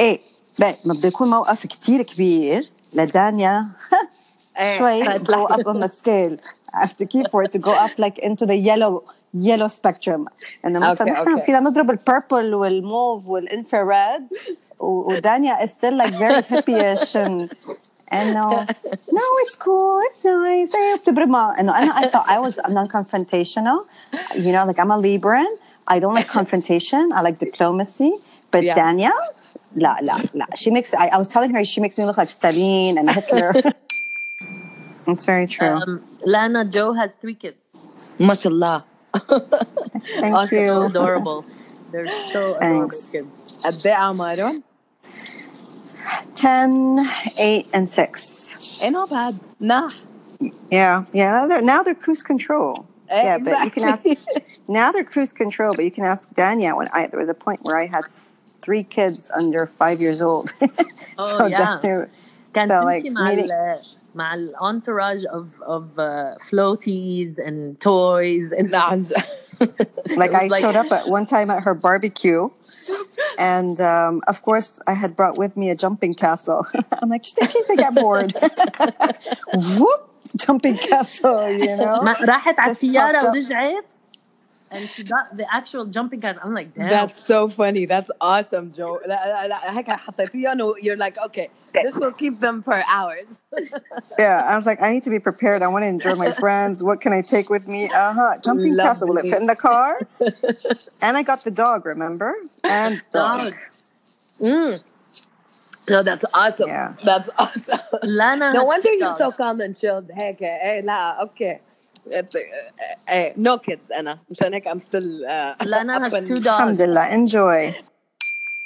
ايه بقى ما بده يكون موقف كتير كبير لدانيا إيه، شوي فهت go لحظة. up on the scale I have to keep for it to go up like into the yellow yellow spectrum انه مثلا أوكي، نحن أوكي. فينا نضرب البيربل والموف والانفراد ودانيا is still like very hippie-ish and انه no it's cool it's nice ايه بتبرمها انه انا I thought I was non-confrontational you know like I'm a Libran I don't like confrontation I like diplomacy but Yeah. Dania La, la, la. She makes, I, I was telling her, she makes me look like Stalin and Hitler. It's very true. Um, Lana Joe has three kids. Mashallah. Thank also you. Adorable. They're so Thanks. adorable kids. Abbe Amaro. 10, 8, and 6. Ain't not bad. Nah. Yeah, yeah. Now they're, now they're cruise control. Exactly. Yeah, but you can ask. Now they're cruise control, but you can ask Danielle. When I there was a point where I had three kids under five years old Oh, yeah. Dania- كان so تمشي like مع meeting, ال مع ال entourage of of uh, floaties and toys and لا عن جد. like It I was like- showed up at one time at her barbecue and um, of course I had brought with me a jumping castle I'm like just in case they get bored whoop jumping castle you know ما راحت على Just السيارة popped up. ورجعت and she got the actual jumping cast, I'm like, Damn. that's so funny. That's awesome, Joe. you know, you're like, okay, this will keep them for hours. yeah, I was like, I need to be prepared. I want to enjoy my friends. What can I take with me? Uh huh. Jumping Lovely. castle. Will it fit in the car? and I got the dog. Remember? And dog. Hmm. No, that's awesome. Yeah. That's awesome. Lana no wonder you're so calm and chilled. Hecka, hey, eh, eh, la, okay. ايه no kids انا مشان هيك I'm still uh, Lana up has and- two dogs. Alhamdulillah. Enjoy.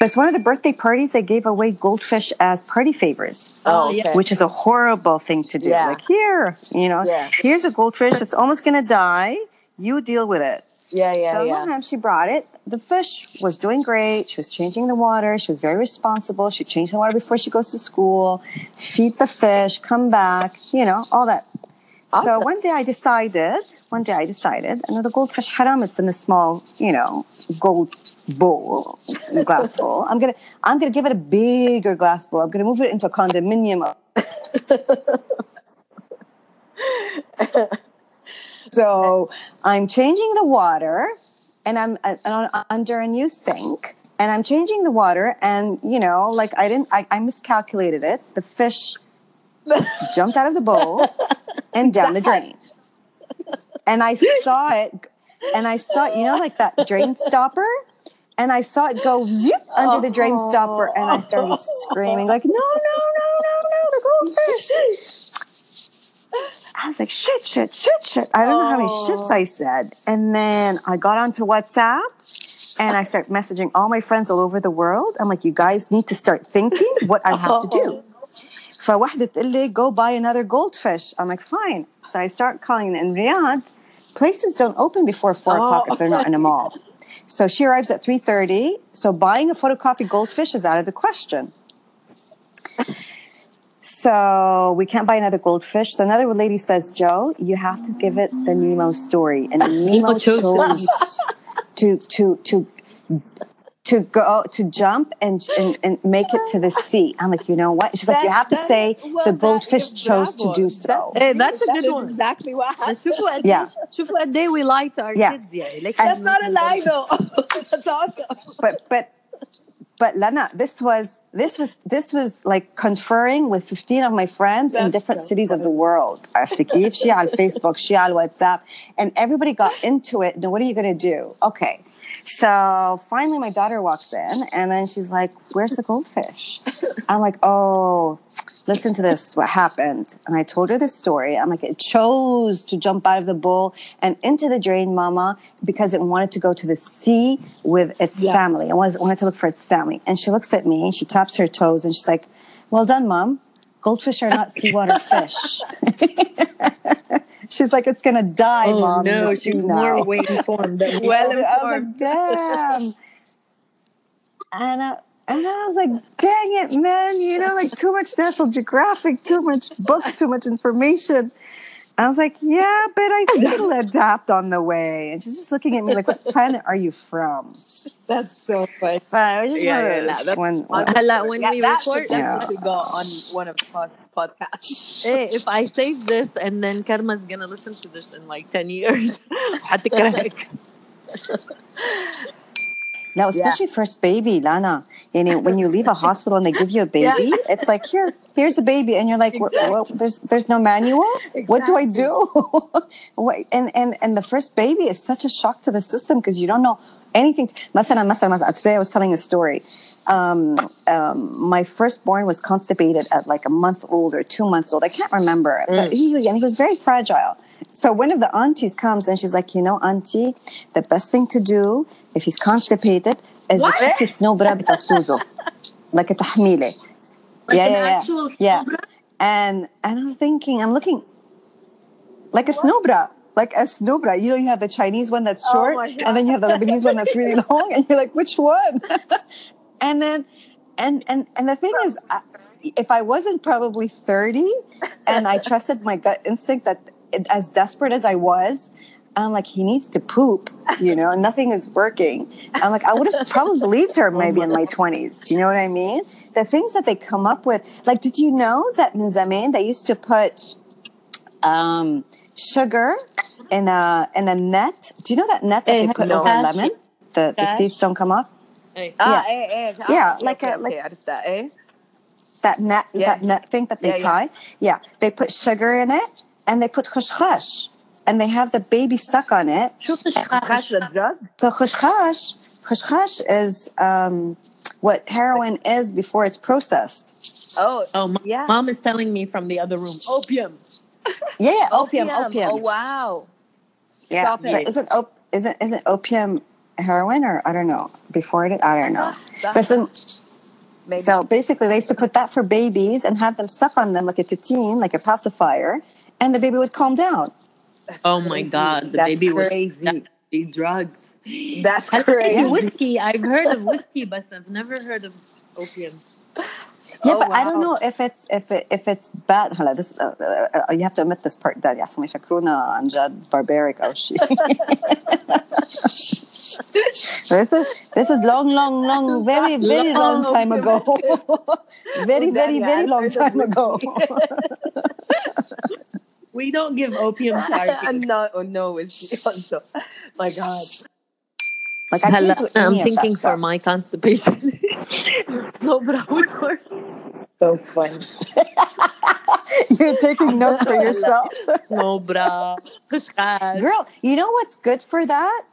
It's one of the birthday parties they gave away goldfish as party favors. Oh, Oh, okay. yeah. Which is a horrible thing to do. Yeah. Like here, you know, Yeah. here's a goldfish. It's almost gonna die. You deal with it. yeah, yeah, so yeah. one time she brought it. The fish was doing great. She was changing the water. She was very responsible. She changed the water before she goes to school, feed the fish, come back, you know, all that. so one day I decided, one day I decided, and the goldfish haram, it's in a small, you know, gold bowl, glass bowl. I'm gonna, I'm gonna give it a bigger glass bowl. I'm gonna move it into a condominium. So I'm changing the water and I'm uh, uh, under a new sink and I'm changing the water and you know like I didn't I, I miscalculated it. The fish jumped out of the bowl and down the drain. And I saw it and I saw you know like that drain stopper and I saw it go zip under the drain stopper and I started screaming like no no no no no the goldfish I was like, shit, shit, shit, shit. I don't know how many shits I said. And then I got onto WhatsApp and I start messaging all my friends all over the world. I'm like, you guys need to start thinking what I have to do. فواحدة تقول لي, go buy another goldfish. I'm like, fine. So I start calling in Riyadh. Places don't open before four o'clock if they're not in a mall. So she arrives at 3.30. So buying a photocopied goldfish is out of the question. So we can't buy another goldfish. So another lady says, Joe, you have to give it the Nemo story. And Nemo chose chose to to to to go to jump and, and and make it to the sea. I'm like, you know what? She's like, you have to That- say well, the that- goldfish chose to bravo. do so. Hey, that's a That good is one. exactly what happened. شوفوا قد Yeah. ايش شوفوا قد ايه we liked our Yeah. kids يعني like That's not a lie though. That's awesome. But but but Lena, this was this was this was like conferring with 15 of my friends in That's different so cities of the world. عرفتي كيف؟ شي على الفيسبوك, شي على WhatsApp, and everybody got into it. Now, what are you going to do? Okay. so finally, my daughter walks in, and then she's like, "Where's the goldfish?" I'm like, "Oh, listen to this. What happened?" And I told her the story. I'm like, "It chose to jump out of the bowl and into the drain, Mama, because it wanted to go to the sea with its Yeah. family. It was- wanted to look for its family." And she looks at me, and she taps her toes, and she's like, "Well done, Mom. Goldfish are not seawater fish." She's like, "It's gonna die, oh Mom." no she's sea now." more way informed. Well I was like, damn. and, I, and I was like, dang it, man. You know, like too much National Geographic, too much books, too much information. I was like, yeah, but I think it'll adapt on the way. And she's just looking at me like, what planet are you from? That's so funny. But I was just Yeah, one yeah, those- that's when- fun. when- Hala, when Yeah, we that record, should definitely Yeah. go on one of the podcasts. hey, if I save this and then Karma's gonna listen to this in like 10 years, Now, especially yeah. first baby, Lana. You know, when you leave a hospital and they give you a baby, yeah. it's like here, here's a baby, and you're like, exactly. well, there's there's no manual. Exactly. What do I do? and and and the first baby is such a shock to the system because you don't know anything. Today I was telling a story. Um, um, my firstborn was constipated at like a month old or two months old. I can't remember, mm. but he and he was very fragile. So one of the aunties comes and she's like, you know, auntie, the best thing to do if he's constipated is What? بتحطي سنوبرا بتسوزه like a تحميله. Like yeah, an yeah, yeah. actual yeah. snowbra? And and I was thinking, I'm looking like a snowbra. Like a snowbra. You know, you have the Chinese one that's Oh short, my and then you have the Lebanese one that's really long, and you're like, which one? and then, and and and the thing is, I- if I wasn't probably 30, and I trusted my gut instinct that, it- as desperate as I was, I'm like, he needs to poop, you know, nothing is working. I'm like, I would have probably believed her maybe in my 20s. Do you know what I mean? The things that they come up with. Like, did you know that Minzamin, they used to put um, sugar in a, in a net? Do you know that net that they put over lemon? The, the seeds don't come off? Ah, yeah, eh, yeah like, a, like that, eh? that net, yeah. that net thing that they yeah, tie. Yeah. yeah, they put sugar in it and they put khushkhash and they have the baby suck on it. شو the drug? So khushkhash, khushkhash is um, what heroin is before it's processed. Oh, Oh, my Yeah. mom is telling me from the other room. Opium. Yeah, yeah, opium, opium. Oh, wow. yeah, stop but it. isn't op- isn't isn't opium heroin or I don't know before it? I don't know. But some, Maybe. so basically, they used to put that for babies and have them suck on them like a tatine, like a pacifier, and the baby would calm down. Oh my crazy. God. The That's baby crazy. was be drugged. That's I've heard crazy. of whiskey. I've heard of whiskey, but I've never heard of opium. Yeah, Oh, but I don't wow. know if it's if it, if it's bad. هلا this uh, uh, you have to omit this part that يحسن يفكرونا عن جد barbaric أو شيء. this is this is long, long, long, very, very long Long. time ago. very, very, Daddy, very I've long heard of time ago. We don't give opium to our kids. no, oh, no, whiskey also. My God. Like I Hala, can't do um, I'm thinking for my constipation. no, but I. So fun. You're taking notes for yourself. No, bra. Girl, you know what's good for that?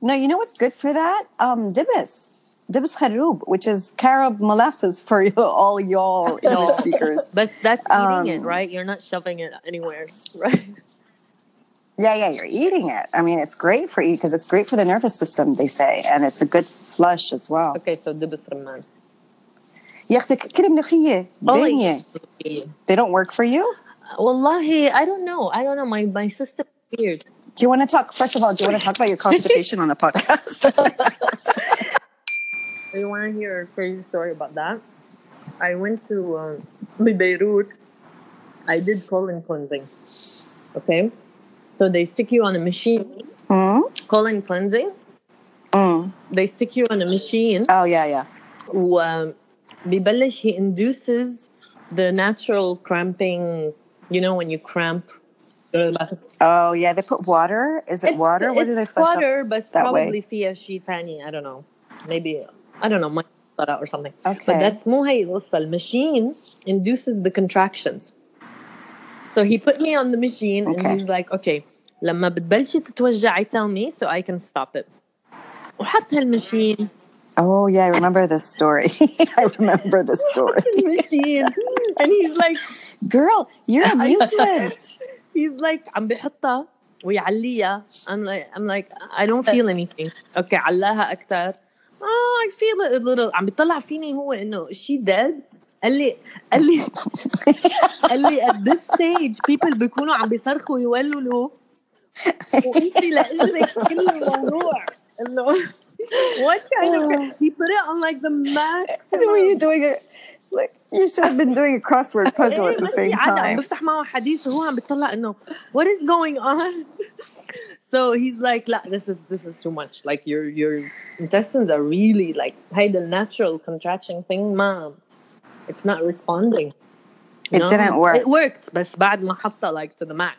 No, you know what's good for that? Um, dibis dibs kharoob, which is carob molasses for you, all y'all English speakers. But that's eating um, it, right? You're not shoving it anywhere, right? Yeah, yeah, you're eating it. I mean, it's great for you because it's great for the nervous system, they say, and it's a good flush as well. Okay, so dibs رمان. They don't work for you? Wallahi, I don't know. I don't know. My my system weird. Do you want to talk? First of all, do you want to talk about your constipation on the podcast? You want to hear a crazy story about that? I went to um, Beirut. I did colon cleansing. Okay, so they stick you on a machine. Hmm? Colon cleansing. Mm. They stick you on a machine. Oh, yeah, yeah. و ببلش he induces the natural cramping you know when you cramp Oh, yeah, they put water. Is it water? What do they it's flush out? water but that way? probably فيها شيء ثاني I don't know maybe I don't know might cut out or something Okay. but that's مو هي القصة المachine induces the contractions so he put me on the machine Okay. and he's like okay لما بتبلشي تتوجعي tell me so I can stop it وحط هالماشين Oh, yeah, I remember this story. I remember this story. machine and he's like Girl, you're a mutant. he's like عم بحطها ويعليها I'm like I'm like I don't feel anything okay علاها أكتر oh I feel it a little عم بيطلع فيني هو إنه she dead قال لي قال لي قال لي at this stage people بيكونوا عم بيصرخوا ويولولوا وانت لاجلك كل الموضوع انه what kind of he put it on like the max Were you doing it? Like you should have been doing a crossword puzzle at إيه، the same عادي عم time. بفتح معه حديث وهو عم بيطلع انه what is going on so he's like لا this is this is too much like your your intestines are really like هيدا natural contraction thing ما it's not responding It didn't work. it worked بس بعد ما حطها like to the max